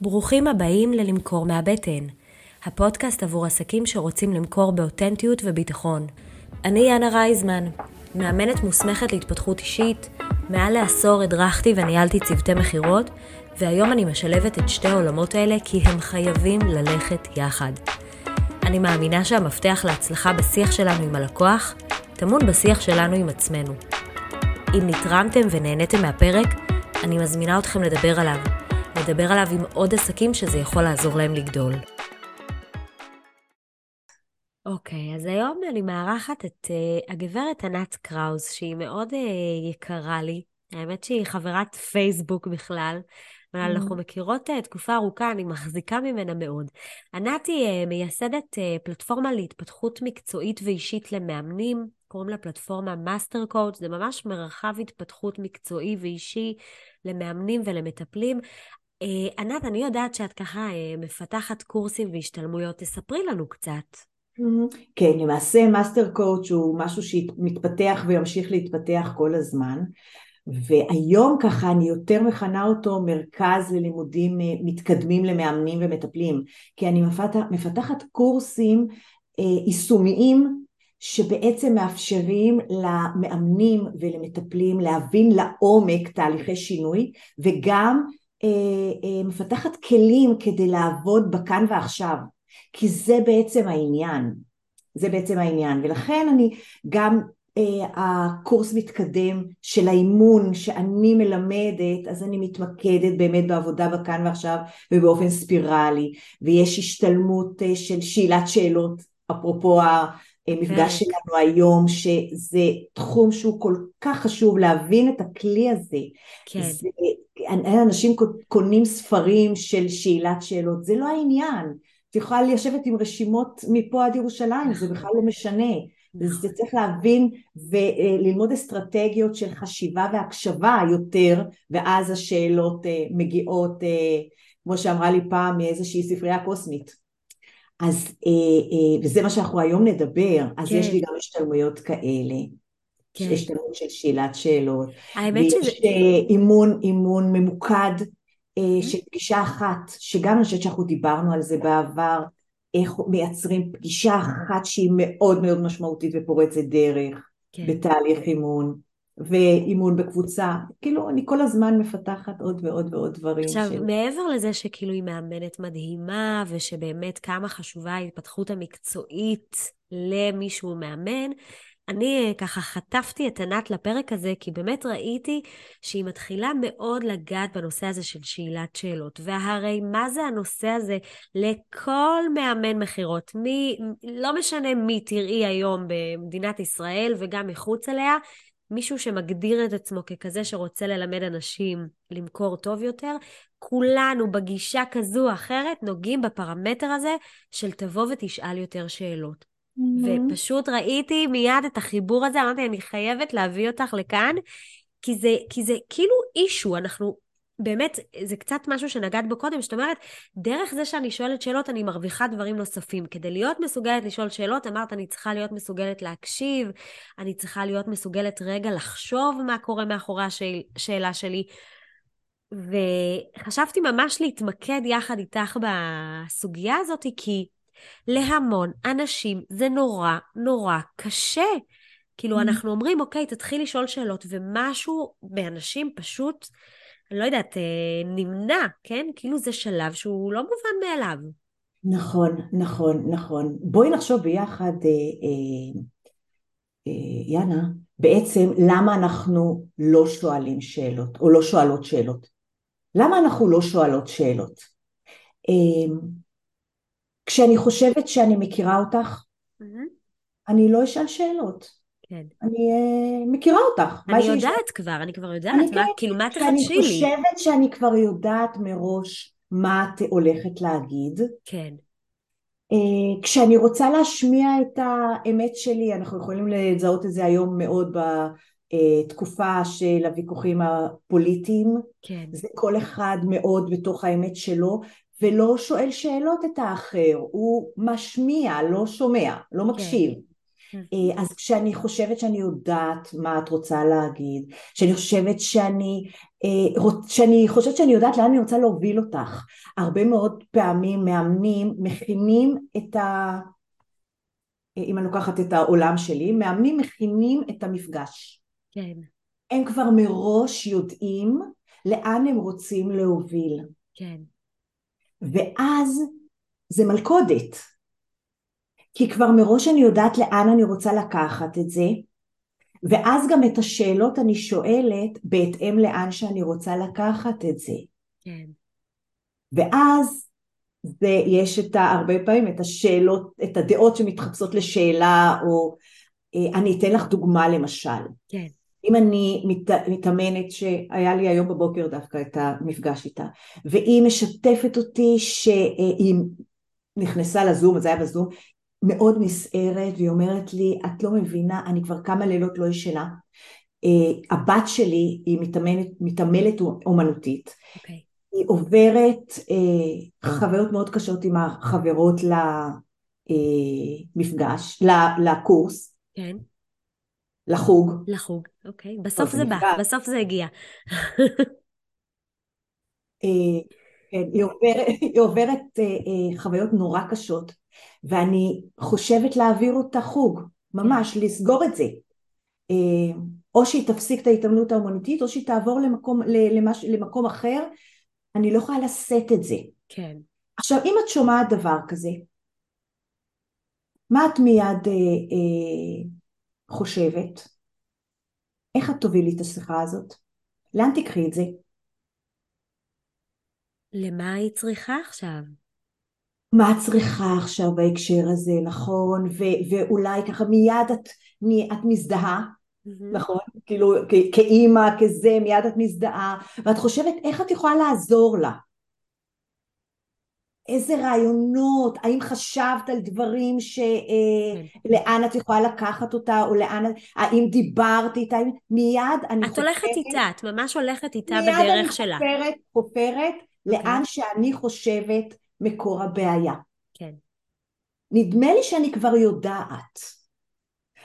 ברוכים הבאים ללמכור מהבטן, הפודקאסט עבור עסקים שרוצים למכור באותנטיות וביטחון. אני יאנה רייזמן, מאמנת מוסמכת להתפתחות אישית, מעל לעשור הדרכתי וניהלתי צוותי מכירות, והיום אני משלבת את שתי העולמות האלה כי הם חייבים ללכת יחד. אני מאמינה שהמפתח להצלחה בשיח שלנו עם הלקוח טמון בשיח שלנו עם עצמנו. אם נתרמתם ונהניתם מהפרק, אני מזמינה אתכם לדבר עליו. לדבר עליו עם עוד עסקים שזה יכול לעזור להם לגדול. אוקיי, אז היום אני מארחת את uh, הגברת ענת קראוז, שהיא מאוד uh, יקרה לי. האמת שהיא חברת פייסבוק בכלל, אבל mm. אנחנו מכירות uh, תקופה ארוכה, אני מחזיקה ממנה מאוד. ענת היא uh, מייסדת uh, פלטפורמה להתפתחות מקצועית ואישית למאמנים, קוראים לה פלטפורמה Master Coach, זה ממש מרחב התפתחות מקצועי ואישי למאמנים ולמטפלים. אה, ענת, אני יודעת שאת ככה אה, מפתחת קורסים והשתלמויות, תספרי לנו קצת. כן, למעשה Master Coach הוא משהו שמתפתח וימשיך להתפתח כל הזמן, והיום ככה אני יותר מכנה אותו מרכז ללימודים אה, מתקדמים למאמנים ומטפלים, כי אני מפתח, מפתחת קורסים יישומיים שבעצם מאפשרים למאמנים ולמטפלים להבין לעומק תהליכי שינוי וגם אה, אה, מפתחת כלים כדי לעבוד בכאן ועכשיו, כי זה בעצם העניין, זה בעצם העניין, ולכן אני גם אה, הקורס מתקדם של האימון שאני מלמדת, אז אני מתמקדת באמת בעבודה בכאן ועכשיו ובאופן ספירלי, ויש השתלמות של שאלת שאלות, אפרופו המפגש שלנו היום, שזה תחום שהוא כל כך חשוב להבין את הכלי הזה. כן. זה, אנשים קונים ספרים של שאלת שאלות, זה לא העניין. את יכולה לשבת עם רשימות מפה עד ירושלים, זה בכלל לא משנה. נכון. זה צריך להבין וללמוד אסטרטגיות של חשיבה והקשבה יותר, ואז השאלות אה, מגיעות, אה, כמו שאמרה לי פעם, מאיזושהי ספרייה קוסמית. אז, אה, וזה מה שאנחנו היום נדבר, אז כן. יש לי גם השתלמויות כאלה. כן. יש תלמוד של שאלת שאלות. האמת שזה... ויש אה, אימון, אימון ממוקד mm-hmm. של פגישה אחת, שגם אני חושבת שאנחנו דיברנו על זה בעבר, איך מייצרים פגישה אחת שהיא מאוד מאוד משמעותית ופורצת דרך כן. בתהליך אימון. ואימון בקבוצה, כאילו אני כל הזמן מפתחת עוד ועוד ועוד דברים. עכשיו, של... מעבר לזה שכאילו היא מאמנת מדהימה, ושבאמת כמה חשובה ההתפתחות המקצועית למישהו מאמן, אני אה, ככה חטפתי את ענת לפרק הזה, כי באמת ראיתי שהיא מתחילה מאוד לגעת בנושא הזה של שאלת שאלות. והרי מה זה הנושא הזה לכל מאמן מכירות? מי, לא משנה מי תראי היום במדינת ישראל וגם מחוץ אליה, מישהו שמגדיר את עצמו ככזה שרוצה ללמד אנשים למכור טוב יותר, כולנו בגישה כזו או אחרת נוגעים בפרמטר הזה של תבוא ותשאל יותר שאלות. Mm-hmm. ופשוט ראיתי מיד את החיבור הזה, אמרתי, אני חייבת להביא אותך לכאן, כי זה, כי זה כאילו אישו, אנחנו באמת, זה קצת משהו שנגעת בו קודם, זאת אומרת, דרך זה שאני שואלת שאלות, אני מרוויחה דברים נוספים. כדי להיות מסוגלת לשאול שאלות, אמרת, אני צריכה להיות מסוגלת להקשיב, אני צריכה להיות מסוגלת רגע לחשוב מה קורה מאחורי השאלה שלי. וחשבתי ממש להתמקד יחד איתך בסוגיה הזאת, כי להמון אנשים זה נורא נורא קשה. כאילו, mm-hmm. אנחנו אומרים, אוקיי, תתחיל לשאול שאלות, ומשהו באנשים פשוט, אני לא יודעת, אה, נמנע, כן? כאילו זה שלב שהוא לא מובן מאליו. נכון, נכון, נכון. בואי נחשוב ביחד, אה, אה, אה, יאנה, בעצם למה אנחנו לא שואלים שאלות, או לא שואלות שאלות. למה אנחנו לא שואלות שאלות? אה, כשאני חושבת שאני מכירה אותך. אני לא אשאל שאלות. כן. אני uh, מכירה אותך. אני יודעת ש... כבר, אני כבר יודעת, אני מה, כן, כאילו, מה תחדשי לי? אני חושבת שאני כבר יודעת מראש מה את הולכת להגיד. כן. Uh, כשאני רוצה להשמיע את האמת שלי, אנחנו יכולים לזהות את זה היום מאוד בתקופה של הוויכוחים הפוליטיים. כן. זה כל אחד מאוד בתוך האמת שלו, ולא שואל שאלות את האחר, הוא משמיע, לא שומע, לא כן. מקשיב. אה, אז כשאני חושבת שאני יודעת מה את רוצה להגיד, שאני חושבת שאני, אה, שאני חושבת שאני יודעת לאן אני רוצה להוביל אותך, הרבה מאוד פעמים מאמנים מכינים את ה... אם אני לוקחת את העולם שלי, מאמנים מכינים את המפגש. כן. הם כבר מראש יודעים לאן הם רוצים להוביל. כן. ואז זה מלכודת. כי כבר מראש אני יודעת לאן אני רוצה לקחת את זה, ואז גם את השאלות אני שואלת בהתאם לאן שאני רוצה לקחת את זה. כן. ואז זה, יש את הרבה פעמים את השאלות, את הדעות שמתחפשות לשאלה, או אה, אני אתן לך דוגמה למשל. כן. אם אני מת, מתאמנת שהיה לי היום בבוקר דווקא את המפגש איתה, והיא משתפת אותי שהיא נכנסה לזום, זה היה בזום, מאוד נסערת, והיא אומרת לי, את לא מבינה, אני כבר כמה לילות לא ישנה. Uh, הבת שלי היא מתאמנת, מתעמלת אומנותית. Okay. אוקיי. היא עוברת uh, חוויות מאוד קשות עם החברות למפגש, לקורס. כן. Okay. לחוג. לחוג, אוקיי. בסוף זה בא, בסוף זה הגיע. כן, היא עוברת, היא עוברת חוויות נורא קשות. ואני חושבת להעביר אותה חוג, ממש, לסגור את זה. אה, או שהיא תפסיק את ההתאמנות האומנותית, או שהיא תעבור למקום, למש, למקום אחר, אני לא יכולה לשאת את זה. כן. עכשיו, אם את שומעת דבר כזה, מה את מיד אה, אה, חושבת? איך את תובילי את השיחה הזאת? לאן תקחי את זה? למה היא צריכה עכשיו? מה את צריכה עכשיו בהקשר הזה, נכון? ו- ואולי ככה מיד את, את מזדהה, mm-hmm. נכון? כאילו כ- כאימא, כזה, מיד את מזדהה, ואת חושבת איך את יכולה לעזור לה. איזה רעיונות, האם חשבת על דברים שלאן אה, כן. את יכולה לקחת אותה, או לאן, האם דיברת איתה, מיד אני חופרת. את הולכת איתה, את ממש הולכת איתה בדרך שלה. מיד אני חופרת, חופרת. אוקיי. לאן שאני חושבת מקור הבעיה. כן. נדמה לי שאני כבר יודעת,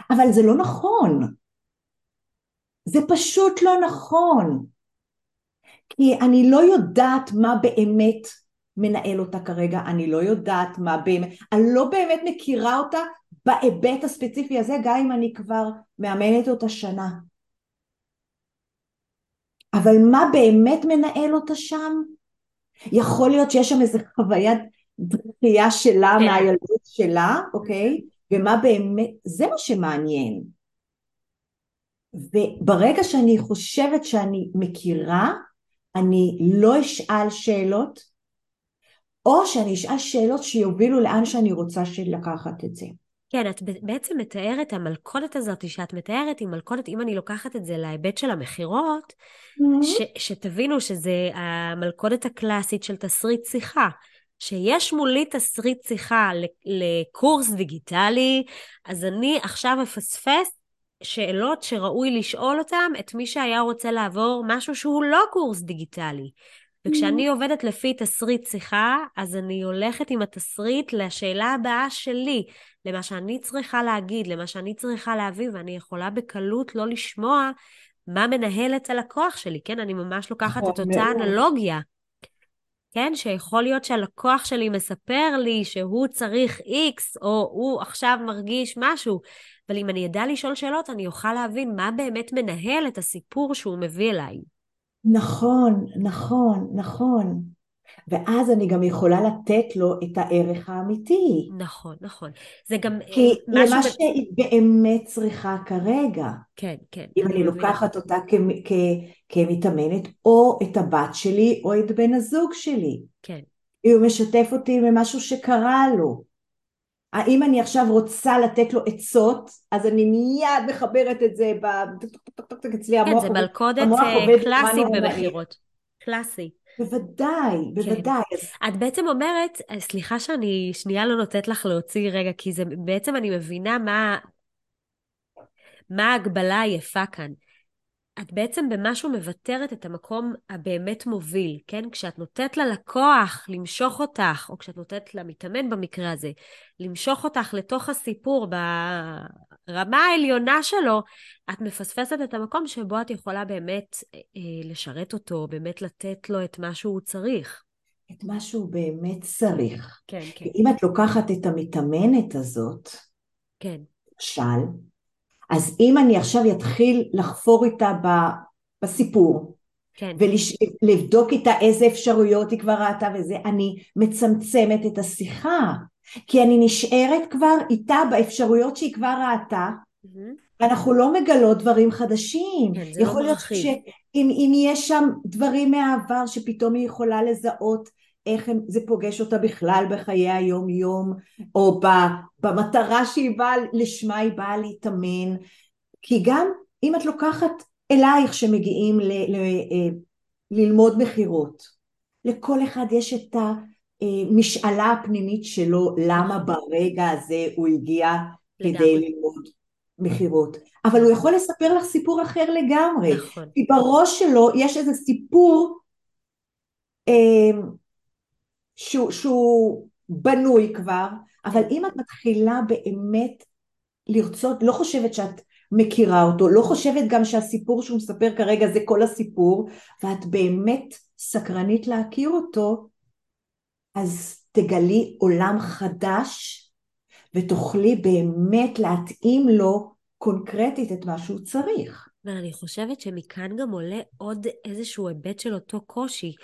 אבל זה לא נכון. זה פשוט לא נכון. כי אני לא יודעת מה באמת מנהל אותה כרגע, אני לא יודעת מה באמת, אני לא באמת מכירה אותה בהיבט הספציפי הזה, גם אם אני כבר מאמנת אותה שנה. אבל מה באמת מנהל אותה שם? יכול להיות שיש שם איזה חוויית דחייה שלה כן. מהילדות שלה, אוקיי? ומה באמת, זה מה שמעניין. וברגע שאני חושבת שאני מכירה, אני לא אשאל שאלות, או שאני אשאל שאלות שיובילו לאן שאני רוצה לקחת את זה. כן, את בעצם מתארת, המלכודת הזאת שאת מתארת היא מלכודת, אם אני לוקחת את זה להיבט של המכירות, mm-hmm. ש- שתבינו שזה המלכודת הקלאסית של תסריט שיחה. שיש מולי תסריט שיחה לקורס דיגיטלי, אז אני עכשיו אפספס שאלות שראוי לשאול אותם את מי שהיה רוצה לעבור משהו שהוא לא קורס דיגיטלי. וכשאני עובדת לפי תסריט שיחה, אז אני הולכת עם התסריט לשאלה הבאה שלי, למה שאני צריכה להגיד, למה שאני צריכה להביא, ואני יכולה בקלות לא לשמוע מה מנהל את הלקוח שלי, כן? אני ממש לוקחת את אותה מאוד. אנלוגיה. כן? שיכול להיות שהלקוח שלי מספר לי שהוא צריך X, או הוא עכשיו מרגיש משהו, אבל אם אני אדע לשאול שאלות, אני אוכל להבין מה באמת מנהל את הסיפור שהוא מביא אליי. נכון, נכון, נכון. ואז אני גם יכולה לתת לו את הערך האמיתי. נכון, נכון. זה גם אה, כי משהו... למה שהיא באמת צריכה כרגע. כן, כן. אם אני, אני לוקחת אותה כ- כ- כמתאמנת, או את הבת שלי, או את בן הזוג שלי. כן. הוא משתף אותי במשהו שקרה לו. האם אני עכשיו רוצה לתת לו עצות, אז אני מיד מחברת את זה ב... אצלי המוח כן, זה מלכודת אה, קלאסית במכירות. קלאסי. בוודאי, כן. בוודאי. כן. את בעצם אומרת, אה, סליחה שאני שנייה לא נותנת לך להוציא רגע, כי זה בעצם אני מבינה מה, מה ההגבלה היפה כאן. את בעצם במשהו מוותרת את המקום הבאמת מוביל, כן? כשאת נותנת ללקוח למשוך אותך, או כשאת נותנת למתאמן במקרה הזה, למשוך אותך לתוך הסיפור ברמה העליונה שלו, את מפספסת את המקום שבו את יכולה באמת אה, לשרת אותו, באמת לתת לו את מה שהוא צריך. את מה שהוא באמת צריך. כן, כן. אם את לוקחת את המתאמנת הזאת, כן. למשל, אז אם אני עכשיו אתחיל לחפור איתה בסיפור, כן. ולבדוק איתה איזה אפשרויות היא כבר ראתה וזה, אני מצמצמת את השיחה, כי אני נשארת כבר איתה באפשרויות שהיא כבר ראתה, mm-hmm. ואנחנו לא מגלות דברים חדשים. כן, זה לא יכול להיות שאם יש שם דברים מהעבר שפתאום היא יכולה לזהות איך הם, זה פוגש אותה בכלל בחיי היום יום, או במטרה שהיא באה, לשמה היא באה להתאמן, כי גם אם את לוקחת אלייך שמגיעים ל, ל, אה, ללמוד מכירות, לכל אחד יש את המשאלה הפנימית שלו, למה ברגע הזה הוא הגיע כדי ללמוד מכירות. אבל הוא יכול לספר לך סיפור אחר לגמרי. נכון. כי בראש שלו יש איזה סיפור אה, שהוא, שהוא בנוי כבר, אבל אם את מתחילה באמת לרצות, לא חושבת שאת מכירה אותו, לא חושבת גם שהסיפור שהוא מספר כרגע זה כל הסיפור, ואת באמת סקרנית להכיר אותו, אז תגלי עולם חדש ותוכלי באמת להתאים לו קונקרטית את מה שהוא צריך. ואני חושבת שמכאן גם עולה עוד איזשהו היבט של אותו קושי.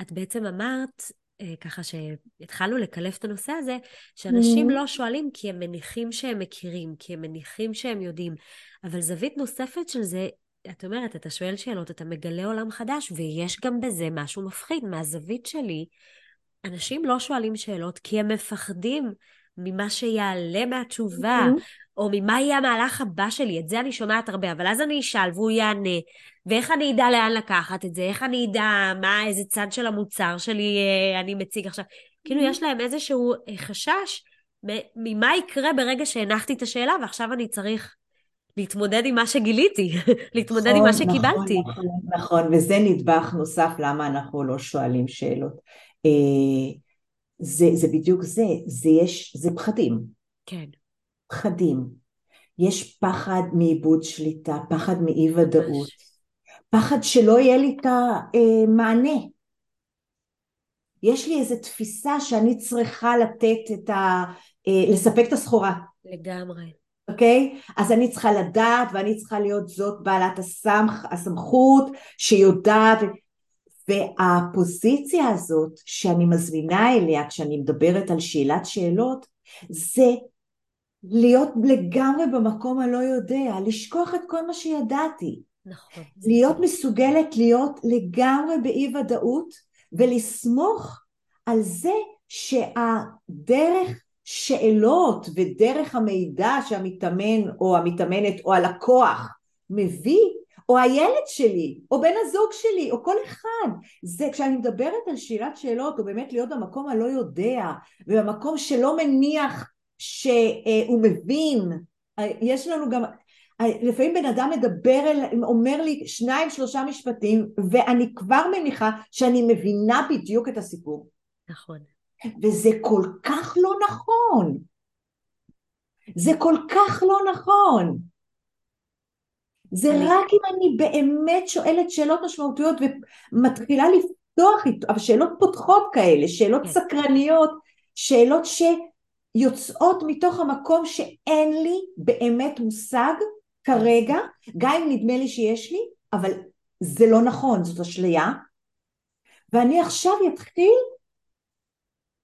את בעצם אמרת, ככה שהתחלנו לקלף את הנושא הזה, שאנשים mm-hmm. לא שואלים כי הם מניחים שהם מכירים, כי הם מניחים שהם יודעים. אבל זווית נוספת של זה, את אומרת, אתה שואל שאלות, אתה מגלה עולם חדש, ויש גם בזה משהו מפחיד. מהזווית שלי, אנשים לא שואלים שאלות כי הם מפחדים ממה שיעלה מהתשובה, mm-hmm. או ממה יהיה המהלך הבא שלי. את זה אני שומעת הרבה, אבל אז אני אשאל והוא יענה. ואיך אני אדע לאן לקחת את זה? איך אני אדע מה, איזה צד של המוצר שלי אה, אני מציג עכשיו? כאילו, mm-hmm. יש להם איזשהו אה, חשש ממה יקרה ברגע שהנחתי את השאלה, ועכשיו אני צריך להתמודד עם מה שגיליתי, להתמודד נכון, עם מה נכון, שקיבלתי. נכון, נכון, נכון, וזה נדבך נוסף למה אנחנו לא שואלים שאלות. אה, זה, זה בדיוק זה, זה יש, זה פחדים. כן. פחדים. יש פחד מאיבוד שליטה, פחד מאי ודאות, פחד שלא יהיה לי את המענה. יש לי איזו תפיסה שאני צריכה לתת את ה... אה, לספק את הסחורה. לגמרי. אוקיי? Okay? אז אני צריכה לדעת ואני צריכה להיות זאת בעלת הסמכ, הסמכות שיודעת, והפוזיציה הזאת שאני מזמינה אליה כשאני מדברת על שאלת שאלות זה להיות לגמרי במקום הלא יודע, לשכוח את כל מה שידעתי. נכון. להיות מסוגלת להיות לגמרי באי ודאות ולסמוך על זה שהדרך שאלות ודרך המידע שהמתאמן או המתאמנת או הלקוח מביא או הילד שלי, או בן הזוג שלי, או כל אחד. זה כשאני מדברת על שאלת שאלות, או באמת להיות במקום הלא יודע, ובמקום שלא מניח שהוא מבין, יש לנו גם, לפעמים בן אדם מדבר, אל, אומר לי שניים שלושה משפטים, ואני כבר מניחה שאני מבינה בדיוק את הסיפור. נכון. וזה כל כך לא נכון. זה כל כך לא נכון. זה אני... רק אם אני באמת שואלת שאלות משמעותיות ומתחילה לפתוח שאלות פותחות כאלה, שאלות כן. סקרניות, שאלות שיוצאות מתוך המקום שאין לי באמת מושג כרגע, גם אם נדמה לי שיש לי, אבל זה לא נכון, זאת אשליה, ואני עכשיו אתחיל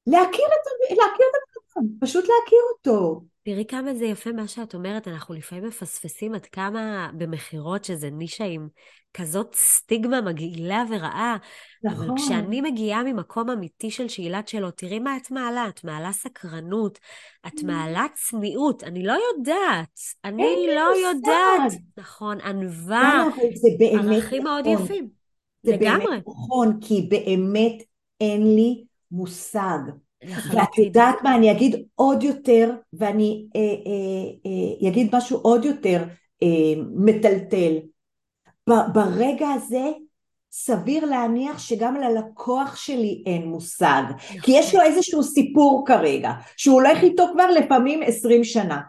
להכיר את, להכיר את הבן פשוט להכיר אותו. תראי כמה זה יפה מה שאת אומרת, אנחנו לפעמים מפספסים עד כמה במכירות שזה נישה עם כזאת סטיגמה מגעילה ורעה. נכון. אבל כשאני מגיעה ממקום אמיתי של שאלת שאלות, תראי מה את מעלה, את מעלה סקרנות, את mm. מעלה צניעות, אני לא יודעת, אני לא יודעת. נכון, ענווה, ערכים מאוד נכון. יפים. זה לגמרי. באמת נכון, כי באמת אין לי מושג. ואת יודעת מה, אני אגיד עוד יותר, ואני אה, אה, אה, אגיד משהו עוד יותר אה, מטלטל. ברגע הזה סביר להניח שגם ללקוח שלי אין מושג. כי יש לו איזשהו סיפור כרגע, שהוא הולך איתו כבר לפעמים עשרים שנה.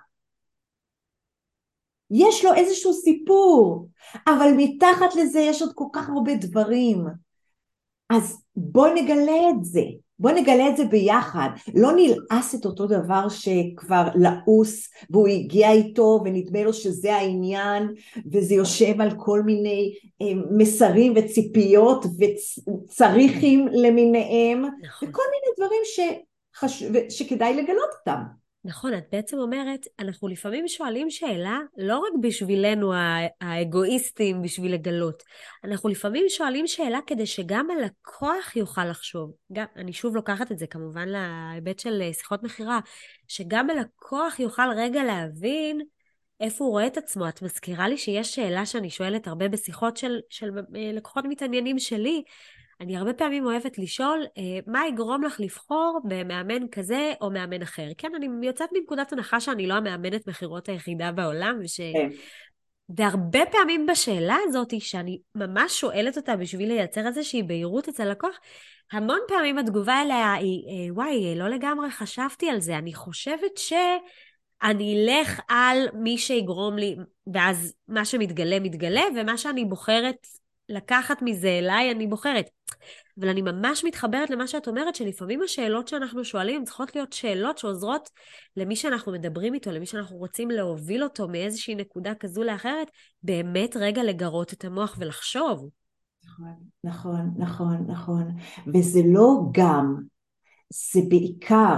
יש לו איזשהו סיפור, אבל מתחת לזה יש עוד כל כך הרבה דברים. אז בוא נגלה את זה. בוא נגלה את זה ביחד, לא נלעס את אותו דבר שכבר לעוס והוא הגיע איתו ונדמה לו שזה העניין וזה יושב על כל מיני אה, מסרים וציפיות וצריכים למיניהם נכון. וכל מיני דברים שחש... שכדאי לגלות אותם. נכון, את בעצם אומרת, אנחנו לפעמים שואלים שאלה לא רק בשבילנו האגואיסטים בשביל לגלות, אנחנו לפעמים שואלים שאלה כדי שגם הלקוח יוכל לחשוב. גם, אני שוב לוקחת את זה כמובן להיבט של אה, שיחות מכירה, שגם הלקוח יוכל רגע להבין איפה הוא רואה את עצמו. את מזכירה לי שיש שאלה שאני שואלת הרבה בשיחות של, של אה, לקוחות מתעניינים שלי, אני הרבה פעמים אוהבת לשאול, אה, מה יגרום לך לבחור במאמן כזה או מאמן אחר? כן, אני יוצאת מנקודת הנחה שאני לא המאמנת מכירות היחידה בעולם, וש... כן. והרבה פעמים בשאלה הזאת, שאני ממש שואלת אותה בשביל לייצר איזושהי בהירות אצל לקוח, המון פעמים התגובה אליה היא, אה, וואי, לא לגמרי חשבתי על זה, אני חושבת ש... אני אלך על מי שיגרום לי, ואז מה שמתגלה, מתגלה, ומה שאני בוחרת לקחת מזה אליי, אני בוחרת. אבל אני ממש מתחברת למה שאת אומרת, שלפעמים השאלות שאנחנו שואלים צריכות להיות שאלות שעוזרות למי שאנחנו מדברים איתו, למי שאנחנו רוצים להוביל אותו מאיזושהי נקודה כזו לאחרת, באמת רגע לגרות את המוח ולחשוב. נכון, נכון, נכון, נכון. וזה לא גם, זה בעיקר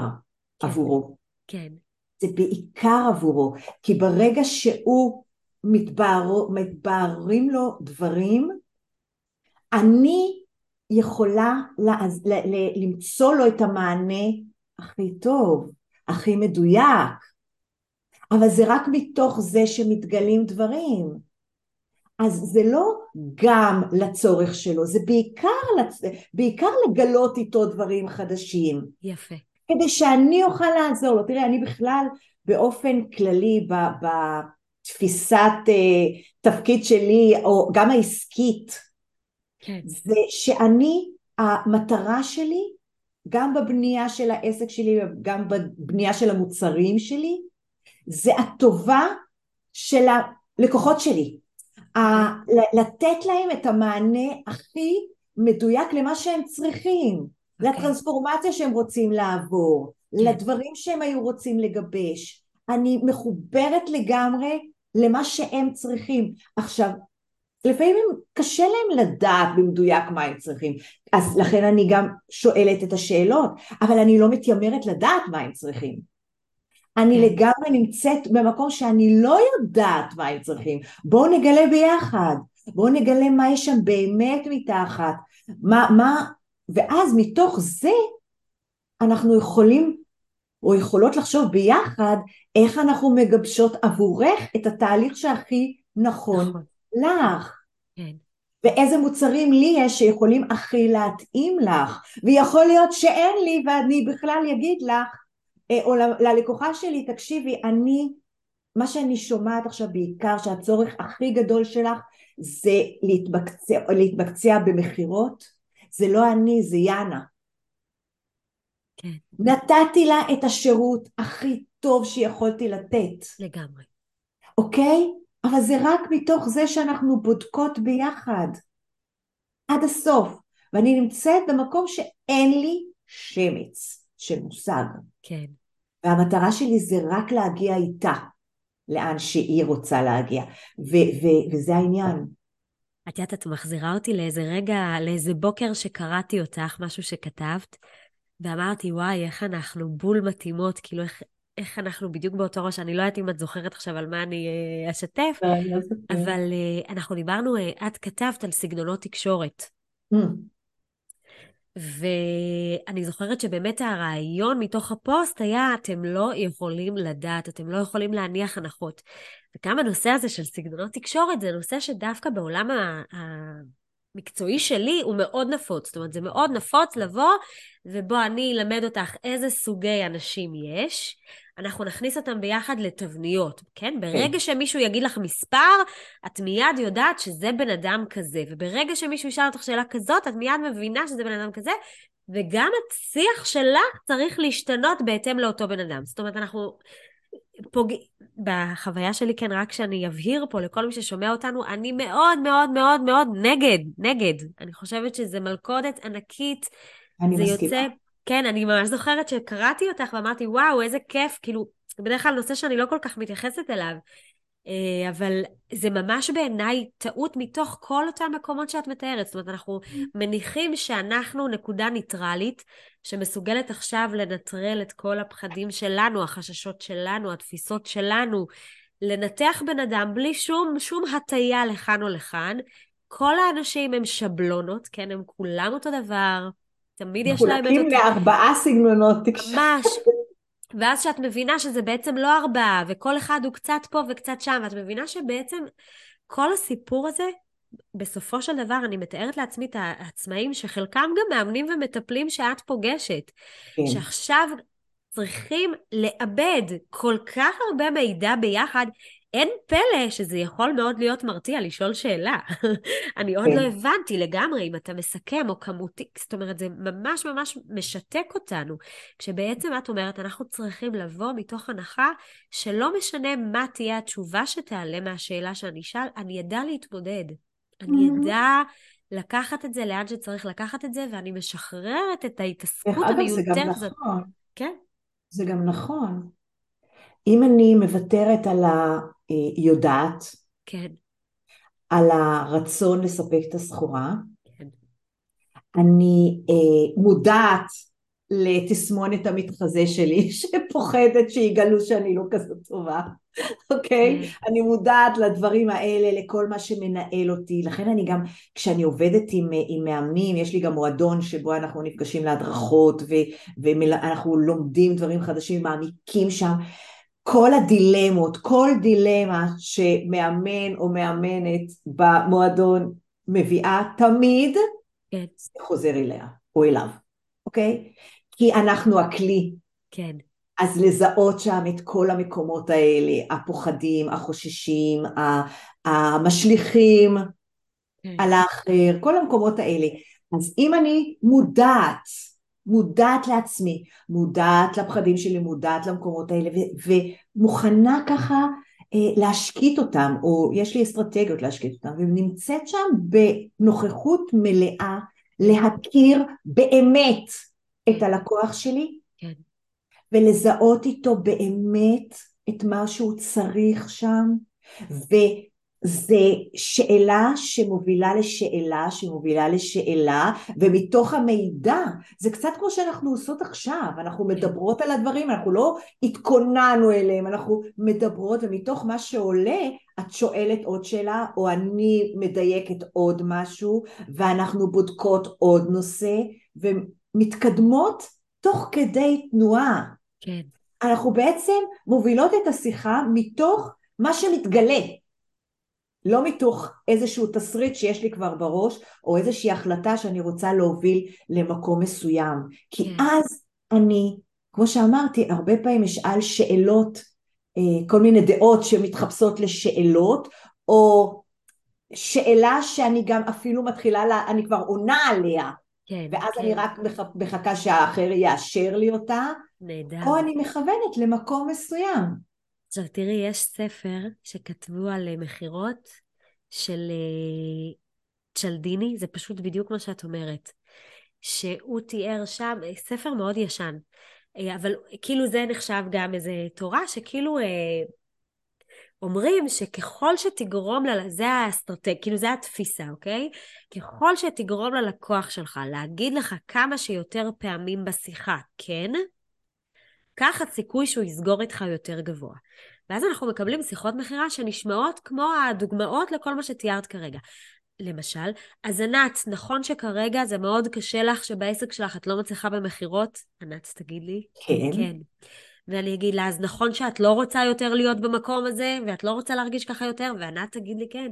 כן, עבורו. כן. זה בעיקר עבורו, כי ברגע שהוא מתבהר, מתבהרים לו דברים, אני יכולה לעז, ל, ל, למצוא לו את המענה הכי טוב, הכי מדויק, אבל זה רק מתוך זה שמתגלים דברים. אז זה לא גם לצורך שלו, זה בעיקר, לצ... בעיקר לגלות איתו דברים חדשים. יפה. כדי שאני אוכל לעזור לו. תראה, אני בכלל באופן כללי בתפיסת אה, תפקיד שלי, או גם העסקית, כן. זה שאני, המטרה שלי, גם בבנייה של העסק שלי וגם בבנייה של המוצרים שלי, זה הטובה של הלקוחות שלי. כן. לתת להם את המענה הכי מדויק למה שהם צריכים, okay. אוקיי. לטרנספורמציה שהם רוצים לעבור, okay. כן. לדברים שהם היו רוצים לגבש. אני מחוברת לגמרי למה שהם צריכים. עכשיו, לפעמים קשה להם לדעת במדויק מה הם צריכים, אז לכן אני גם שואלת את השאלות, אבל אני לא מתיימרת לדעת מה הם צריכים. אני כן. לגמרי נמצאת במקום שאני לא יודעת מה הם צריכים. בואו נגלה ביחד, בואו נגלה מה יש שם באמת מתחת, מה, מה, ואז מתוך זה אנחנו יכולים או יכולות לחשוב ביחד איך אנחנו מגבשות עבורך את התהליך שהכי נכון. נכון. לך. כן. ואיזה מוצרים לי יש שיכולים הכי להתאים לך, ויכול להיות שאין לי ואני בכלל אגיד לך, אה, או ללקוחה שלי, תקשיבי, אני, מה שאני שומעת עכשיו בעיקר, שהצורך הכי גדול שלך זה להתבקצע, להתבקצע במכירות, זה לא אני, זה יאנה. כן. נתתי לה את השירות הכי טוב שיכולתי לתת. לגמרי. אוקיי? אבל זה רק מתוך זה שאנחנו בודקות ביחד עד הסוף ואני נמצאת במקום שאין לי שמץ של מושג. כן. והמטרה שלי זה רק להגיע איתה לאן שהיא רוצה להגיע ו- ו- וזה העניין. את יודעת, את מחזירה אותי לאיזה רגע, לאיזה בוקר שקראתי אותך, משהו שכתבת, ואמרתי, וואי, איך אנחנו בול מתאימות, כאילו איך, איך אנחנו בדיוק באותו ראש, אני לא יודעת אם את זוכרת עכשיו על מה אני אה, אשתף, לא אבל אה, אנחנו דיברנו, אה, את כתבת על סגנונות תקשורת. Mm. ואני זוכרת שבאמת הרעיון מתוך הפוסט היה, אתם לא יכולים לדעת, אתם לא יכולים להניח הנחות. וגם הנושא הזה של סגנונות תקשורת זה נושא שדווקא בעולם המקצועי שלי הוא מאוד נפוץ. זאת אומרת, זה מאוד נפוץ לבוא ובוא אני אלמד אותך איזה סוגי אנשים יש. אנחנו נכניס אותם ביחד לתבניות, כן? כן. ברגע שמישהו יגיד לך מספר, את מיד יודעת שזה בן אדם כזה, וברגע שמישהו ישאל אותך שאלה כזאת, את מיד מבינה שזה בן אדם כזה, וגם השיח שלך צריך להשתנות בהתאם לאותו בן אדם. זאת אומרת, אנחנו פוג... בחוויה שלי, כן, רק שאני אבהיר פה לכל מי ששומע אותנו, אני מאוד מאוד מאוד מאוד נגד, נגד. אני חושבת שזה מלכודת ענקית. אני זה מסכימה. יוצא, כן, אני ממש זוכרת שקראתי אותך ואמרתי, וואו, איזה כיף, כאילו, בדרך כלל נושא שאני לא כל כך מתייחסת אליו, אה, אבל זה ממש בעיניי טעות מתוך כל אותם מקומות שאת מתארת. זאת אומרת, אנחנו מניחים שאנחנו נקודה ניטרלית, שמסוגלת עכשיו לנטרל את כל הפחדים שלנו, החששות שלנו, התפיסות שלנו, לנתח בן אדם בלי שום, שום הטיה לכאן או לכאן. כל האנשים הם שבלונות, כן? הם כולם אותו דבר, תמיד יש להם את מחולקים אותו... לארבעה סגנונות תקשורת. ממש. ואז כשאת מבינה שזה בעצם לא ארבעה, וכל אחד הוא קצת פה וקצת שם, ואת מבינה שבעצם כל הסיפור הזה, בסופו של דבר, אני מתארת לעצמי את העצמאים, שחלקם גם מאמנים ומטפלים שאת פוגשת, כן. שעכשיו צריכים לאבד כל כך הרבה מידע ביחד, אין פלא שזה יכול מאוד להיות מרתיע לשאול שאלה. אני עוד כן. לא הבנתי לגמרי אם אתה מסכם או כמותי, זאת אומרת, זה ממש ממש משתק אותנו. כשבעצם את אומרת, אנחנו צריכים לבוא מתוך הנחה שלא משנה מה תהיה התשובה שתעלה מהשאלה שאני אשאל, אני אדע להתמודד. אני. אדע לקחת את זה לאן שצריך לקחת את זה, ואני משחררת את ההתעסקות אגב, זה גם המיותרת הזאת. נכון. כן, זה גם נכון. אם אני מוותרת על היודעת, כן, על הרצון לספק את הסחורה, כן. אני אה, מודעת לתסמונת המתחזה שלי, שפוחדת שיגלו שאני לא כזאת טובה, אוקיי? כן. אני מודעת לדברים האלה, לכל מה שמנהל אותי, לכן אני גם, כשאני עובדת עם, עם מאמנים, יש לי גם מועדון שבו אנחנו נפגשים להדרכות, ואנחנו לומדים דברים חדשים, מעמיקים שם, כל הדילמות, כל דילמה שמאמן או מאמנת במועדון מביאה, תמיד כן, זה חוזר אליה או אליו, אוקיי? כי אנחנו הכלי, כן, אז לזהות שם את כל המקומות האלה, הפוחדים, החוששים, המשליכים כן. על האחר, כל המקומות האלה. אז אם אני מודעת, מודעת לעצמי, מודעת לפחדים שלי, מודעת למקומות האלה, ו- ומוכנה ככה אה, להשקיט אותם, או יש לי אסטרטגיות להשקיט אותם, ונמצאת שם בנוכחות מלאה להכיר באמת את הלקוח שלי, כן. ולזהות איתו באמת את מה שהוא צריך שם, וזה שאלה שמובילה לשאלה שמובילה לשאלה, ומתוך המידע, זה קצת כמו שאנחנו עושות עכשיו, אנחנו מדברות על הדברים, אנחנו לא התכוננו אליהם, אנחנו מדברות, ומתוך מה שעולה, את שואלת עוד שאלה, או אני מדייקת עוד משהו, ואנחנו בודקות עוד נושא, ומתקדמות תוך כדי תנועה. כן, אנחנו בעצם מובילות את השיחה מתוך מה שמתגלה, לא מתוך איזשהו תסריט שיש לי כבר בראש, או איזושהי החלטה שאני רוצה להוביל למקום מסוים. כי כן. אז אני, כמו שאמרתי, הרבה פעמים אשאל שאלות, אה, כל מיני דעות שמתחפשות לשאלות, או שאלה שאני גם אפילו מתחילה, לה, אני כבר עונה עליה, כן. ואז כן. אני רק מח- מחכה שהאחר יאשר לי אותה, נהדר. או אני מכוונת למקום מסוים. עכשיו תראי, יש ספר שכתבו על אה, מכירות של אה, צ'לדיני, זה פשוט בדיוק מה שאת אומרת. שהוא תיאר שם, אה, ספר מאוד ישן, אבל כאילו זה נחשב גם איזה תורה שכאילו אומרים שככל שתגרום, ל... זה האסטרטג, כאילו זה התפיסה, אוקיי? ככל שתגרום ללקוח שלך להגיד לך כמה שיותר פעמים בשיחה כן, כך הסיכוי שהוא יסגור איתך יותר גבוה. ואז אנחנו מקבלים שיחות מכירה שנשמעות כמו הדוגמאות לכל מה שתיארת כרגע. למשל, אז ענת, נכון שכרגע זה מאוד קשה לך שבעסק שלך את לא מצליחה במכירות? ענת, תגיד לי. כן. כן. ואני אגיד לה, אז נכון שאת לא רוצה יותר להיות במקום הזה, ואת לא רוצה להרגיש ככה יותר? וענת תגיד לי כן.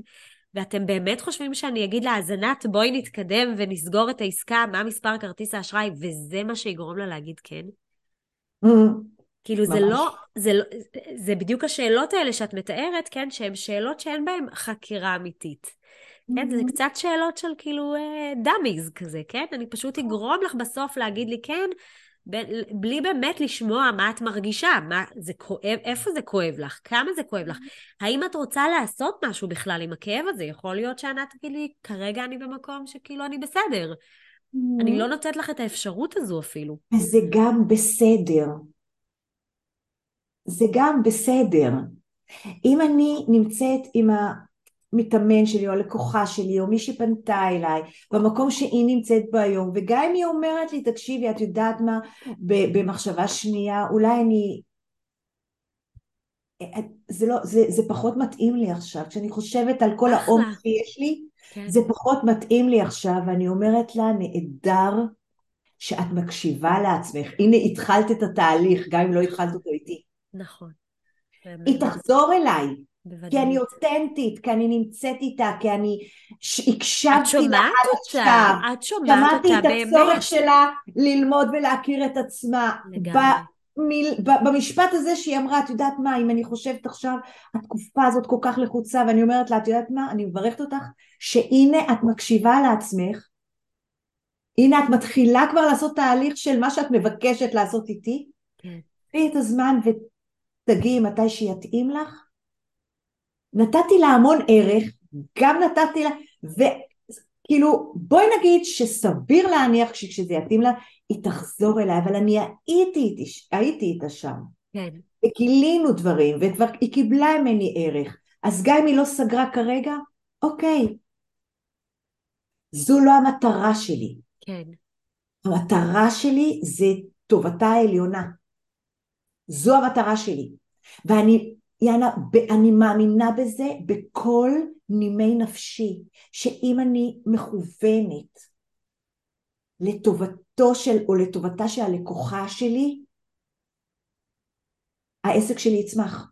ואתם באמת חושבים שאני אגיד לה, אז ענת, בואי נתקדם ונסגור את העסקה, מה מספר כרטיס האשראי, וזה מה שיגרום לה להגיד כן? כאילו ממש. זה לא, זה לא, זה בדיוק השאלות האלה שאת מתארת, כן, שהן שאלות שאין בהן חקירה אמיתית. כן, זה Mhm. קצת שאלות של כאילו דאמיז כזה, כן? אני פשוט אגרום לך בסוף להגיד לי כן, ב- בלי באמת לשמוע מה את מרגישה, מה זה כואב, איפה זה כואב לך, כמה זה כואב לך. האם את רוצה לעשות משהו בכלל עם הכאב הזה? יכול להיות שענת תגיד לי, כרגע אני במקום שכאילו אני בסדר. אני לא נותנת לך את האפשרות הזו אפילו. וזה גם בסדר. זה גם בסדר. אם אני נמצאת עם המתאמן שלי או הלקוחה שלי או מי שפנתה אליי במקום שהיא נמצאת בו היום וגם אם היא אומרת לי תקשיבי את יודעת מה במחשבה שנייה אולי אני זה, לא, זה, זה פחות מתאים לי עכשיו כשאני חושבת על כל העומק שיש לי כן. זה פחות מתאים לי עכשיו ואני אומרת לה נהדר שאת מקשיבה לעצמך הנה התחלת את התהליך גם אם לא התחלת אותו איתי נכון היא תחזור אליי בוודאי. כי אני אותנטית, כי אני נמצאת איתה, כי אני הקשבתי לה עד עכשיו. את שומעת אותה באמת. שמעתי את הצורך שלה ללמוד ולהכיר את עצמה. לגמרי. במשפט הזה שהיא אמרה, את יודעת מה, אם אני חושבת עכשיו, התקופה הזאת כל כך לחוצה, ואני אומרת לה, את יודעת מה, אני מברכת אותך, שהנה את מקשיבה לעצמך, הנה את מתחילה כבר לעשות תהליך של מה שאת מבקשת לעשות איתי, כן. תראי את הזמן ותגיעי מתי שיתאים לך, נתתי לה המון ערך, גם נתתי לה, וכאילו בואי נגיד שסביר להניח שכשזה יתאים לה היא תחזור אליי, אבל אני הייתי, הייתי איתה שם. כן. וגילינו דברים, וכבר היא קיבלה ממני ערך, אז גם אם היא לא סגרה כרגע, אוקיי. זו לא המטרה שלי. כן. המטרה שלי זה טובתה העליונה. זו המטרה שלי. ואני יאנה, אני מאמינה בזה בכל נימי נפשי, שאם אני מכוונת לטובתו של, או לטובתה של הלקוחה שלי, העסק שלי יצמח.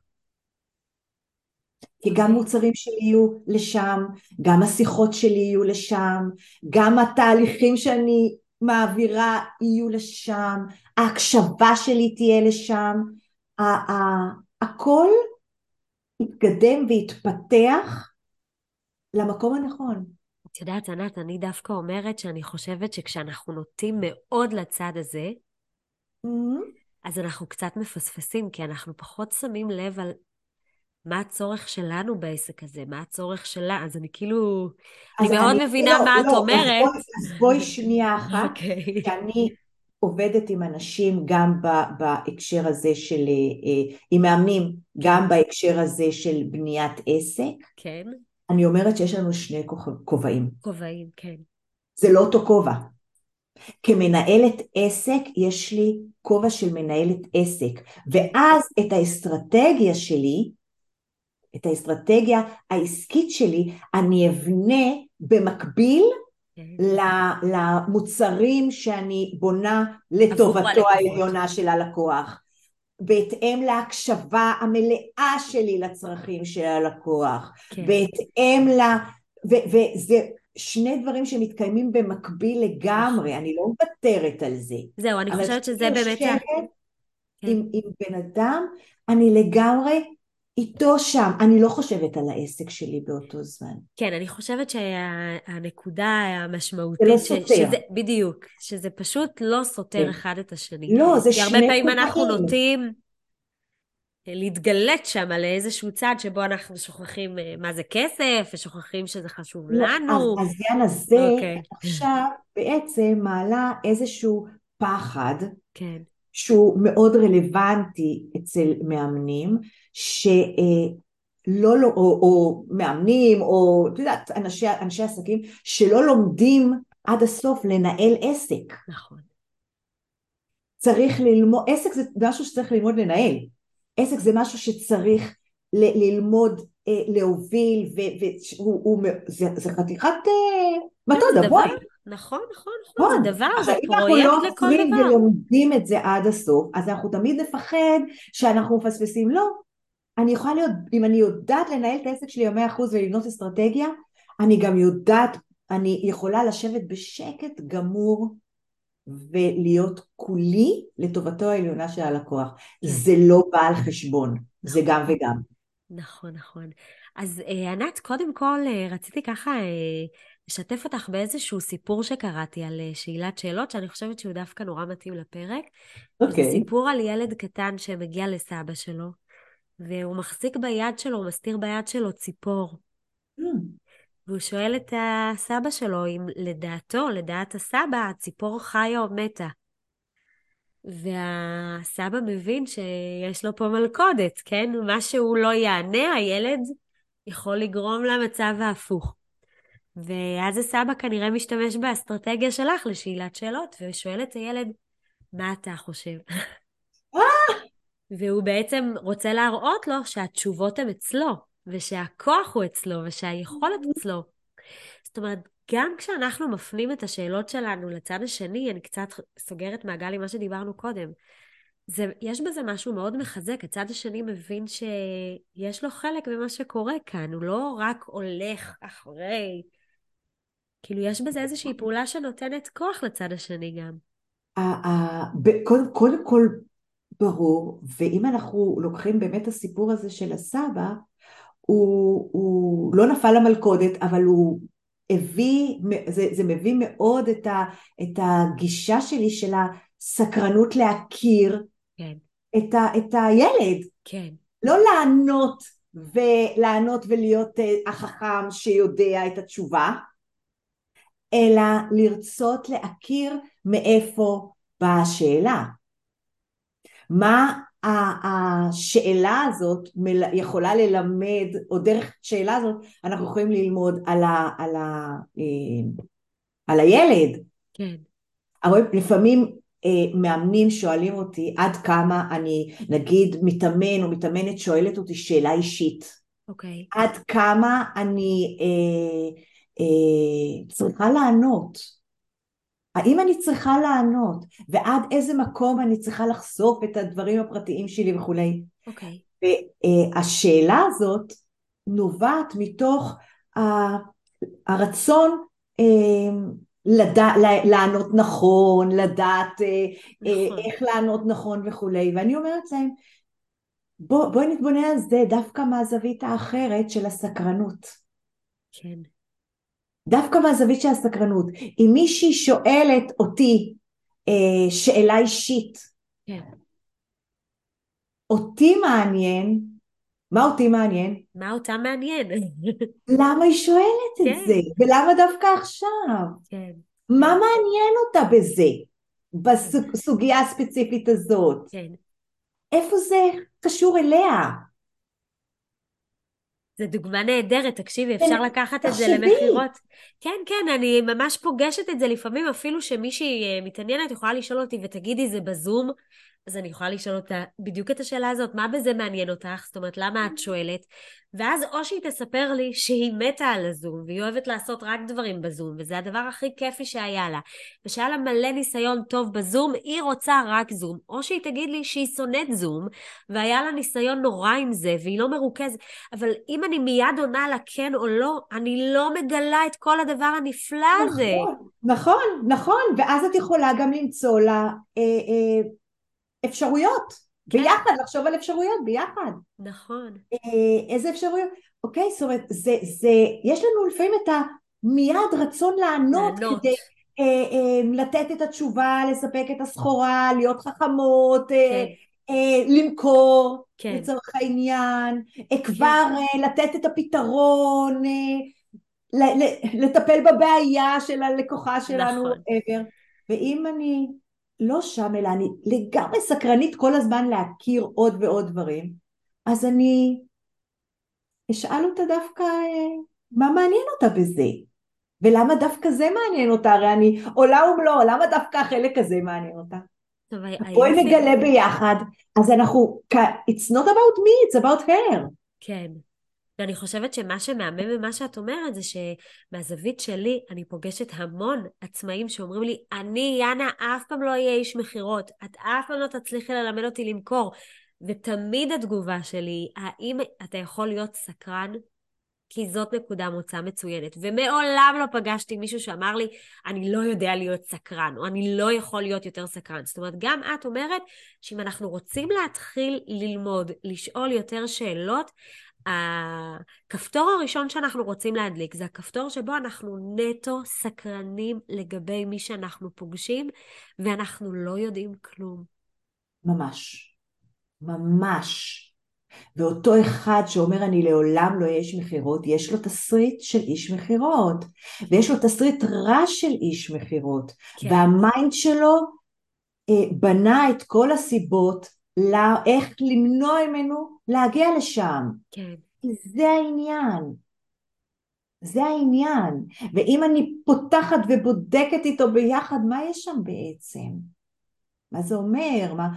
כי גם מוצרים שלי יהיו לשם, גם השיחות שלי יהיו לשם, גם התהליכים שאני מעבירה יהיו לשם, ההקשבה שלי תהיה לשם, הכל יתקדם ויתפתח למקום הנכון. את יודעת, ענת, אני דווקא אומרת שאני חושבת שכשאנחנו נוטים מאוד לצד הזה, mm-hmm. אז אנחנו קצת מפספסים, כי אנחנו פחות שמים לב על מה הצורך שלנו בעסק הזה, מה הצורך שלה, אז אני כאילו, אני מאוד אני, מבינה לא, מה לא, את אומרת. אז בואי, אז בואי שנייה אחת, okay. אוקיי. שאני עובדת עם אנשים גם בהקשר הזה של, אה, עם מאמנים, גם בהקשר הזה של בניית עסק. כן. אני אומרת שיש לנו שני כובעים. כובעים, כן. זה לא אותו כובע. כמנהלת עסק יש לי כובע של מנהלת עסק, ואז את האסטרטגיה שלי, את האסטרטגיה העסקית שלי, אני אבנה במקביל למוצרים שאני בונה לטובתו העליונה של הלקוח. בהתאם להקשבה המלאה שלי לצרכים של הלקוח, כן. בהתאם ל... ו- וזה שני דברים שמתקיימים במקביל לגמרי, אני לא מוותרת על זה. זהו, אני חושבת שזה באמת... כן. עם, עם בן אדם, אני לגמרי איתו שם, אני לא חושבת על העסק שלי באותו זמן. כן, אני חושבת שהנקודה המשמעותית... זה לא סותר. שזה, בדיוק, שזה פשוט לא סותר כן. אחד את השני. לא, זה שני כי הרבה פעמים אנחנו נוטים להתגלת שם על איזשהו צד שבו אנחנו שוכחים אה, מה זה כסף, ושוכחים שזה חשוב לא, לנו. אז העניין הזה okay. עכשיו בעצם מעלה איזשהו פחד. כן. שהוא מאוד רלוונטי אצל מאמנים, שלא, לא, או, או מאמנים, או את יודעת, אנשי, אנשי עסקים, שלא לומדים עד הסוף לנהל עסק. נכון. צריך ללמוד, עסק זה משהו שצריך ללמוד לנהל. עסק זה משהו שצריך ל- ללמוד אה, להוביל, וזה חתיכת אה, מטוד, אבוי. נכון, נכון, נכון, זה דבר, זה פרויקט לכל דבר. אם אנחנו לא ולומדים את זה עד הסוף, אז אנחנו תמיד נפחד שאנחנו מפספסים. לא, אני יכולה להיות, אם אני יודעת לנהל את העסק שלי במאה אחוז ולבנות אסטרטגיה, אני גם יודעת, אני יכולה לשבת בשקט גמור ולהיות כולי לטובתו העליונה של הלקוח. כן. זה לא בא על חשבון, נכון. זה גם וגם. נכון, נכון. אז אה, ענת, קודם כל אה, רציתי ככה אה, לשתף אותך באיזשהו סיפור שקראתי על שאלת שאלות, שאני חושבת שהוא דווקא נורא מתאים לפרק. אוקיי. זה סיפור על ילד קטן שמגיע לסבא שלו, והוא מחזיק ביד שלו, הוא מסתיר ביד שלו ציפור. Mm. והוא שואל את הסבא שלו אם לדעתו, לדעת הסבא, הציפור חיה או מתה. והסבא מבין שיש לו פה מלכודת, כן? מה שהוא לא יענה, הילד יכול לגרום למצב ההפוך. ואז הסבא כנראה משתמש באסטרטגיה שלך לשאלת שאלות, ושואל את הילד, מה אתה חושב? והוא בעצם רוצה להראות לו שהתשובות הן אצלו, ושהכוח הוא אצלו, ושהיכולת אצלו. זאת אומרת, גם כשאנחנו מפנים את השאלות שלנו לצד השני, אני קצת סוגרת מעגל עם מה שדיברנו קודם. זה, יש בזה משהו מאוד מחזק, הצד השני מבין שיש לו חלק במה שקורה כאן, הוא לא רק הולך אחרי, כאילו יש בזה איזושהי פעולה שנותנת כוח לצד השני גם. קודם, קודם כל ברור, ואם אנחנו לוקחים באמת את הסיפור הזה של הסבא, הוא, הוא לא נפל למלכודת, אבל הוא הביא, זה, זה מביא מאוד את, ה, את הגישה שלי של הסקרנות להכיר כן. את, ה, את הילד. כן. לא לענות ולענות ולהיות אה, החכם שיודע את התשובה, אלא לרצות להכיר מאיפה באה השאלה. מה השאלה הזאת יכולה ללמד, או דרך השאלה הזאת אנחנו יכולים ללמוד על, ה, על, ה, אה, על הילד. כן. הרבה, לפעמים אה, מאמנים שואלים אותי עד כמה אני, נגיד מתאמן או מתאמנת שואלת אותי שאלה אישית. אוקיי. עד כמה אני אה, אה, צריכה לענות. האם אני צריכה לענות, ועד איזה מקום אני צריכה לחשוף את הדברים הפרטיים שלי וכולי. אוקיי. Okay. והשאלה הזאת נובעת מתוך הרצון אה, לדע, לענות נכון, לדעת אה, נכון. איך לענות נכון וכולי, ואני אומרת להם, בוא, בואי נתבונן על זה דווקא מהזווית האחרת של הסקרנות. כן. דווקא מהזווית של הסקרנות. אם מישהי שואלת אותי אה, שאלה אישית, כן. אותי מעניין, מה אותי מעניין? מה אותה מעניין? למה היא שואלת כן. את זה? ולמה דווקא עכשיו? כן. מה מעניין אותה בזה? בסוגיה הספציפית הזאת? כן. איפה זה קשור אליה? זו דוגמה נהדרת, תקשיבי, אפשר לקחת את זה למכירות. כן, כן, אני ממש פוגשת את זה לפעמים, אפילו שמישהי אה, מתעניינת יכולה לשאול אותי, ותגידי, זה בזום? אז אני יכולה לשאול אותה בדיוק את השאלה הזאת, מה בזה מעניין אותך? זאת אומרת, למה את שואלת? ואז או שהיא תספר לי שהיא מתה על הזום, והיא אוהבת לעשות רק דברים בזום, וזה הדבר הכי כיפי שהיה לה, ושהיה לה מלא ניסיון טוב בזום, היא רוצה רק זום. או שהיא תגיד לי שהיא שונאת זום, והיה לה ניסיון נורא עם זה, והיא לא מרוכזת. אבל אם אני מיד עונה לה כן או לא, אני לא מגלה את כל הדבר הנפלא הזה. נכון, נכון, נכון, ואז את יכולה גם למצוא לה... אה, אה... אפשרויות, כן. ביחד, לחשוב על אפשרויות ביחד. נכון. אה, איזה אפשרויות? אוקיי, זאת אומרת, זה, זה, יש לנו לפעמים את המיד רצון לענות, לענות. כדי אה, אה, לתת את התשובה, לספק את הסחורה, להיות חכמות, אה, כן. אה, למכור, כן. לצורך העניין, אה, כבר כן. אה, לתת את הפתרון, אה, לטפל בבעיה של הלקוחה שלנו, נכון. ואם אני לא שם, אלא אני לגמרי סקרנית כל הזמן להכיר עוד ועוד דברים, אז אני אשאל אותה דווקא אה, מה מעניין אותה בזה, ולמה דווקא זה מעניין אותה, הרי אני עולה ומלוא, למה דווקא החלק הזה מעניין אותה? בואי נגלה ביחד, אז אנחנו, it's not about me, it's about her. כן. ואני חושבת שמה שמהמם ממה שאת אומרת זה שמהזווית שלי אני פוגשת המון עצמאים שאומרים לי, אני, יאנה, אף פעם לא אהיה איש מכירות, את אף פעם לא תצליחי ללמד אותי למכור. ותמיד התגובה שלי, האם אתה יכול להיות סקרן? כי זאת נקודה מוצא מצוינת. ומעולם לא פגשתי מישהו שאמר לי, אני לא יודע להיות סקרן, או אני לא יכול להיות יותר סקרן. זאת אומרת, גם את אומרת שאם אנחנו רוצים להתחיל ללמוד, לשאול יותר שאלות, הכפתור הראשון שאנחנו רוצים להדליק זה הכפתור שבו אנחנו נטו סקרנים לגבי מי שאנחנו פוגשים, ואנחנו לא יודעים כלום. ממש. ממש. ואותו אחד שאומר אני לעולם לא אהיה איש מכירות, יש לו תסריט של איש מכירות, ויש לו תסריט רע של איש מכירות, כן. והמיינד שלו אה, בנה את כל הסיבות לא, איך למנוע ממנו להגיע לשם. כן. זה העניין. זה העניין. ואם אני פותחת ובודקת איתו ביחד, מה יש שם בעצם? מה זה אומר? מה,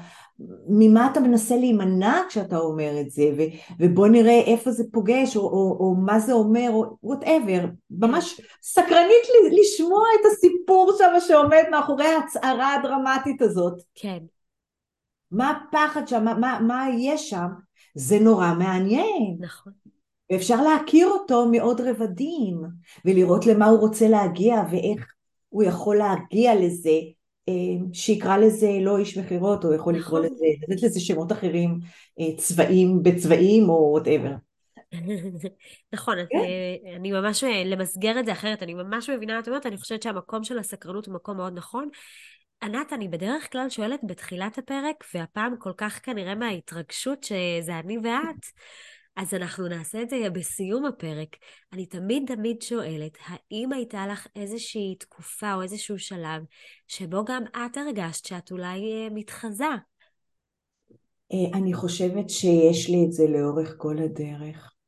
ממה אתה מנסה להימנע כשאתה אומר את זה? ו, ובוא נראה איפה זה פוגש, או, או, או מה זה אומר, או וואטאבר. ממש סקרנית לשמוע את הסיפור שם שעומד מאחורי ההצהרה הדרמטית הזאת. כן. מה הפחד שם, מה, מה, מה יש שם? זה נורא מעניין. נכון. ואפשר להכיר אותו מעוד רבדים, ולראות למה הוא רוצה להגיע, ואיך הוא יכול להגיע לזה אה, שיקרא לזה לא איש מכירות, או יכול לקרוא נכון. לזה, לתת לזה שמות אחרים, אה, צבעים בצבעים או וואטאבר. נכון, כן. אה, אני ממש, למסגר את זה אחרת, אני ממש מבינה מה את אומרת, אני חושבת שהמקום של הסקרנות הוא מקום מאוד נכון. ענת, אני בדרך כלל שואלת בתחילת הפרק, והפעם כל כך כנראה מההתרגשות שזה אני ואת, אז אנחנו נעשה את זה בסיום הפרק. אני תמיד תמיד שואלת, האם הייתה לך איזושהי תקופה או איזשהו שלב שבו גם את הרגשת שאת אולי אה, מתחזה? אה, אני חושבת שיש לי את זה לאורך כל הדרך.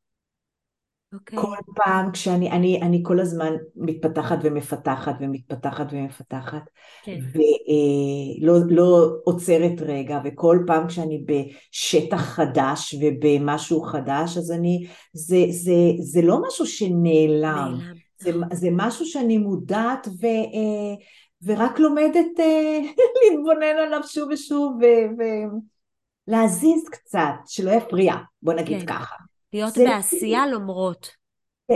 Okay. כל פעם כשאני, אני, אני כל הזמן מתפתחת ומפתחת ומתפתחת ומפתחת, okay. כן. ולא אה, לא עוצרת רגע, וכל פעם כשאני בשטח חדש ובמשהו חדש, אז אני, זה, זה, זה לא משהו שנעלם, זה, זה משהו שאני מודעת ו, אה, ורק לומדת אה, להתבונן עליו שוב ושוב ולהזיז קצת, שלא יפריע, בוא נגיד כן. ככה. להיות בעשייה למרות.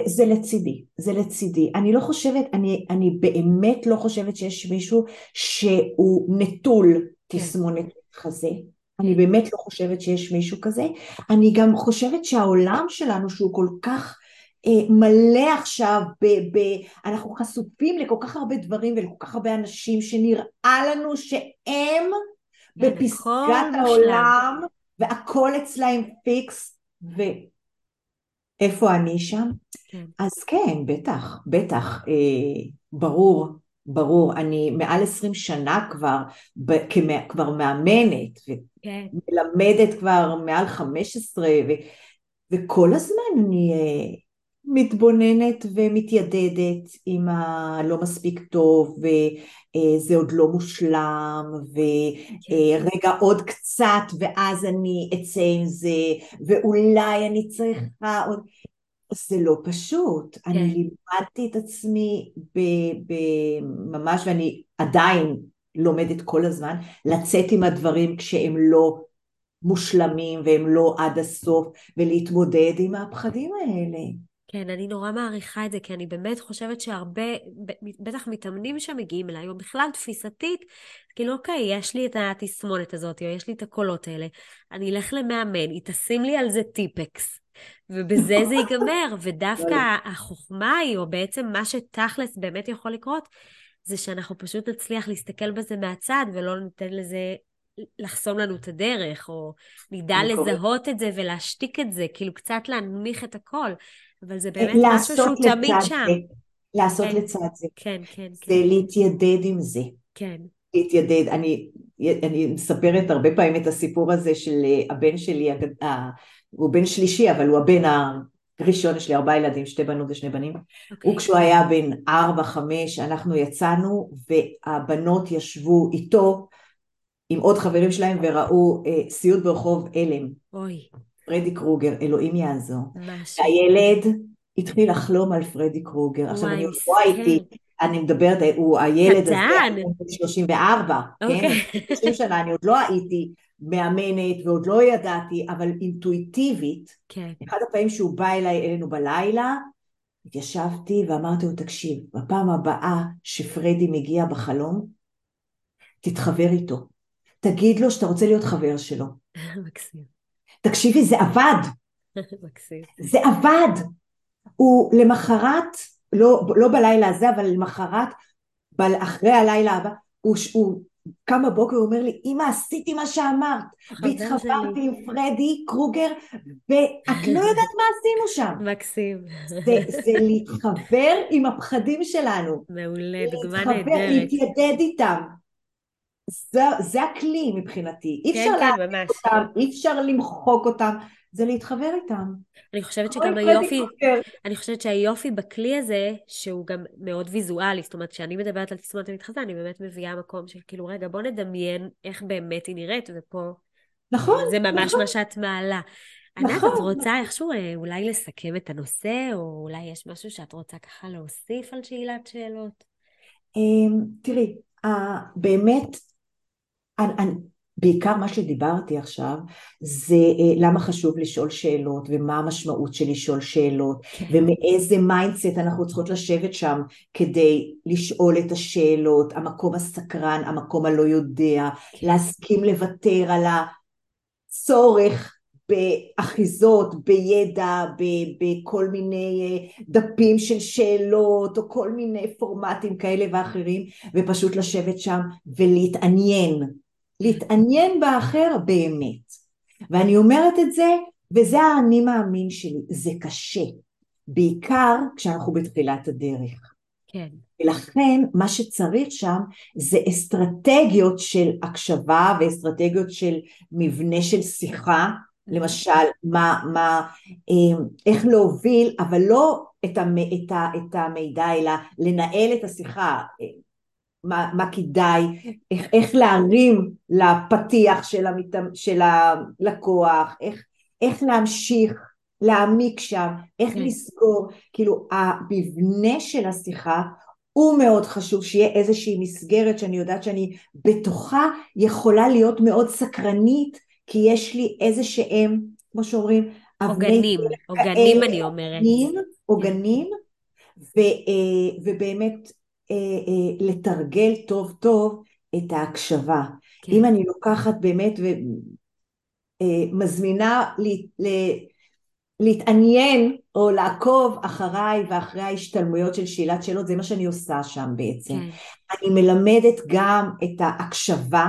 זה לצידי, זה לצידי. אני לא חושבת, אני, אני באמת לא חושבת שיש מישהו שהוא נטול כן. תסמונת חזה. אני באמת לא חושבת שיש מישהו כזה. אני גם חושבת שהעולם שלנו שהוא כל כך אה, מלא עכשיו, ב, ב, אנחנו חשופים לכל כך הרבה דברים ולכל כך הרבה אנשים שנראה לנו שהם כן, בפסגת העולם והכל אצלהם פיקס. ו... איפה אני שם? כן. אז כן, בטח, בטח, אה, ברור, ברור. אני מעל עשרים שנה כבר, ב, כמה, כבר מאמנת, כן. ומלמדת כבר מעל חמש עשרה, וכל הזמן אני אה, מתבוננת ומתיידדת עם הלא מספיק טוב, וזה אה, עוד לא מושלם, ורגע כן. אה, עוד קצת ואז אני אצא עם זה, ואולי אני צריכה עוד... זה לא פשוט. כן. אני לימדתי את עצמי ב, ב, ממש, ואני עדיין לומדת כל הזמן, לצאת עם הדברים כשהם לא מושלמים והם לא עד הסוף, ולהתמודד עם הפחדים האלה. כן, אני נורא מעריכה את זה, כי אני באמת חושבת שהרבה, בטח מתאמנים שמגיעים אליי, או בכלל תפיסתית, כאילו, אוקיי, יש לי את התסמונת הזאת, או יש לי את הקולות האלה, אני אלך למאמן, היא תשים לי על זה טיפקס, ובזה זה ייגמר. ודווקא החוכמה היא, או בעצם מה שתכלס באמת יכול לקרות, זה שאנחנו פשוט נצליח להסתכל בזה מהצד, ולא ניתן לזה לחסום לנו את הדרך, או נדע לזהות את זה ולהשתיק את זה, כאילו קצת להנמיך את הכל. אבל זה באמת משהו שהוא תמיד שם. זה, לעשות כן, לצד זה. כן, כן, כן. זה להתיידד עם זה. כן. להתיידד. אני, אני מספרת הרבה פעמים את הסיפור הזה של אה, הבן שלי, הוא בן שלישי, אבל הוא הבן הראשון, יש לי ארבעה ילדים, שתי בנות ושני בנים. Okay. אוקיי. הוא כשהוא היה בן ארבע, חמש, אנחנו יצאנו, והבנות ישבו איתו, עם עוד חברים שלהם, וראו אה, סיוט ברחוב הלם. אוי. פרדי קרוגר, אלוהים יעזור. משהו. הילד התחיל לחלום על פרדי קרוגר. עכשיו אני לא הייתי, אני מדברת, הוא הילד הזה, הוא בן 34, כן? 30 שנה, אני עוד לא הייתי מאמנת ועוד לא ידעתי, אבל אינטואיטיבית, כן. אחד הפעמים שהוא בא אליי אלינו בלילה, התיישבתי ואמרתי לו, תקשיב, בפעם הבאה שפרדי מגיע בחלום, תתחבר איתו. תגיד לו שאתה רוצה להיות חבר שלו. מקסים. תקשיבי, זה עבד. זה עבד. הוא למחרת, לא, לא בלילה הזה, אבל למחרת, אחרי הלילה הבא, הוא, הוא קם בבוקר, הוא אומר לי, אמא, עשיתי מה שאמרת, והתחברתי עם פרדי קרוגר, ואת לא יודעת מה עשינו שם. מקסים. זה, זה להתחבר עם הפחדים שלנו. מעולה, דוגמה להתחבר, נהדרת. להתיידד איתם. זה, זה הכלי מבחינתי. אי כן, אפשר כן, להעמיק ממש. אותם, אי אפשר למחוק אותם, זה להתחבר איתם. אני חושבת עם שגם היופי. אני חושבת שהיופי בכלי הזה, שהוא גם מאוד ויזואלי, זאת אומרת, כשאני מדברת על תסמונת המתחזה, אני באמת מביאה מקום של כאילו, רגע, בוא נדמיין איך באמת היא נראית, ופה נכון, זה ממש נכון. מה שאת מעלה. ענת, נכון. את רוצה איכשהו אה, אולי לסכם את הנושא, או אולי יש משהו שאת רוצה ככה להוסיף על שאלת שאלות? אמ, תראי, באמת, אני, אני, בעיקר מה שדיברתי עכשיו, זה אה, למה חשוב לשאול שאלות, ומה המשמעות של לשאול שאלות, כן. ומאיזה mindset אנחנו צריכות לשבת שם כדי לשאול את השאלות, המקום הסקרן, המקום הלא יודע, כן. להסכים לוותר על הצורך באחיזות, בידע, בכל מיני אה, דפים של שאלות, או כל מיני פורמטים כאלה ואחרים, ופשוט לשבת שם ולהתעניין, להתעניין באחר באמת. ואני אומרת את זה, וזה האני מאמין שלי, זה קשה, בעיקר כשאנחנו בתחילת הדרך. כן, ולכן מה שצריך שם זה אסטרטגיות של הקשבה ואסטרטגיות של מבנה של שיחה, למשל מה, מה, אה, איך להוביל, אבל לא את, המ, את, ה, את המידע אלא לנהל את השיחה, מה, מה כדאי, איך, איך להרים לפתיח של, המת, של הלקוח, איך, איך להמשיך להעמיק שם, איך כן. לסגור, כאילו המבנה של השיחה הוא מאוד חשוב שיהיה איזושהי מסגרת שאני יודעת שאני בתוכה יכולה להיות מאוד סקרנית כי יש לי איזה שהם, כמו שאומרים, עוגנים, עוגנים אני אומרת. עוגנים, עוגנים, ו, אה, ובאמת לתרגל טוב טוב את ההקשבה. כן. אם אני לוקחת באמת ומזמינה לי, ל, להתעניין או לעקוב אחריי ואחרי ההשתלמויות של שאלת שאלות, זה מה שאני עושה שם בעצם. כן, אני מלמדת גם את ההקשבה,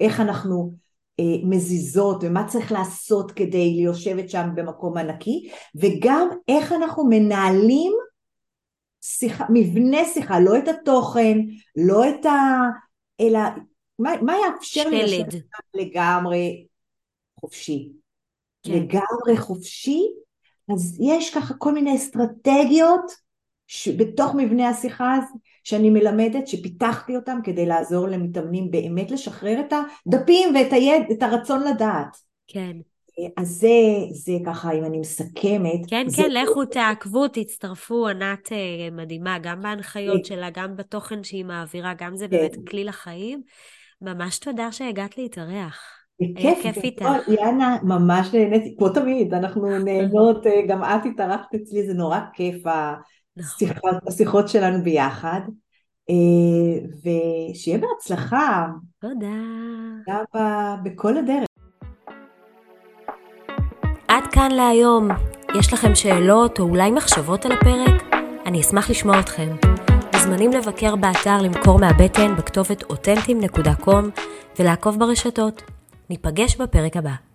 איך אנחנו אה, מזיזות ומה צריך לעשות כדי ליושבת שם במקום הנקי, וגם איך אנחנו מנהלים שיחה, מבנה שיחה, לא את התוכן, לא את ה... אלא מה, מה יאפשר לי לשבת לגמרי חופשי. כן. לגמרי חופשי, אז יש ככה כל מיני אסטרטגיות בתוך מבנה השיחה הזו שאני מלמדת, שפיתחתי אותם כדי לעזור למתאמנים באמת לשחרר את הדפים ואת היד, את הרצון לדעת. כן, אז זה, זה ככה, אם אני מסכמת. כן, זה, כן, לכו תעקבו, תצטרפו, ענת אה, מדהימה, גם בהנחיות כן. שלה, גם בתוכן שהיא מעבירה, גם זה כן. באמת כלי לחיים. ממש תודה שהגעת להתארח. היה בכיף, כיף. איתך. יאנה, ממש נהניתי, כמו תמיד, אנחנו נהנות, אה, גם את התארחת אצלי, זה נורא כיף נכון. השיחות, השיחות שלנו ביחד, אה, ושיהיה בהצלחה, תודה. בכל הדרך. כאן להיום. יש לכם שאלות או אולי מחשבות על הפרק? אני אשמח לשמוע אתכם. מוזמנים לבקר באתר למכור מהבטן בכתובת אותנטים.com ולעקוב ברשתות. ניפגש בפרק הבא.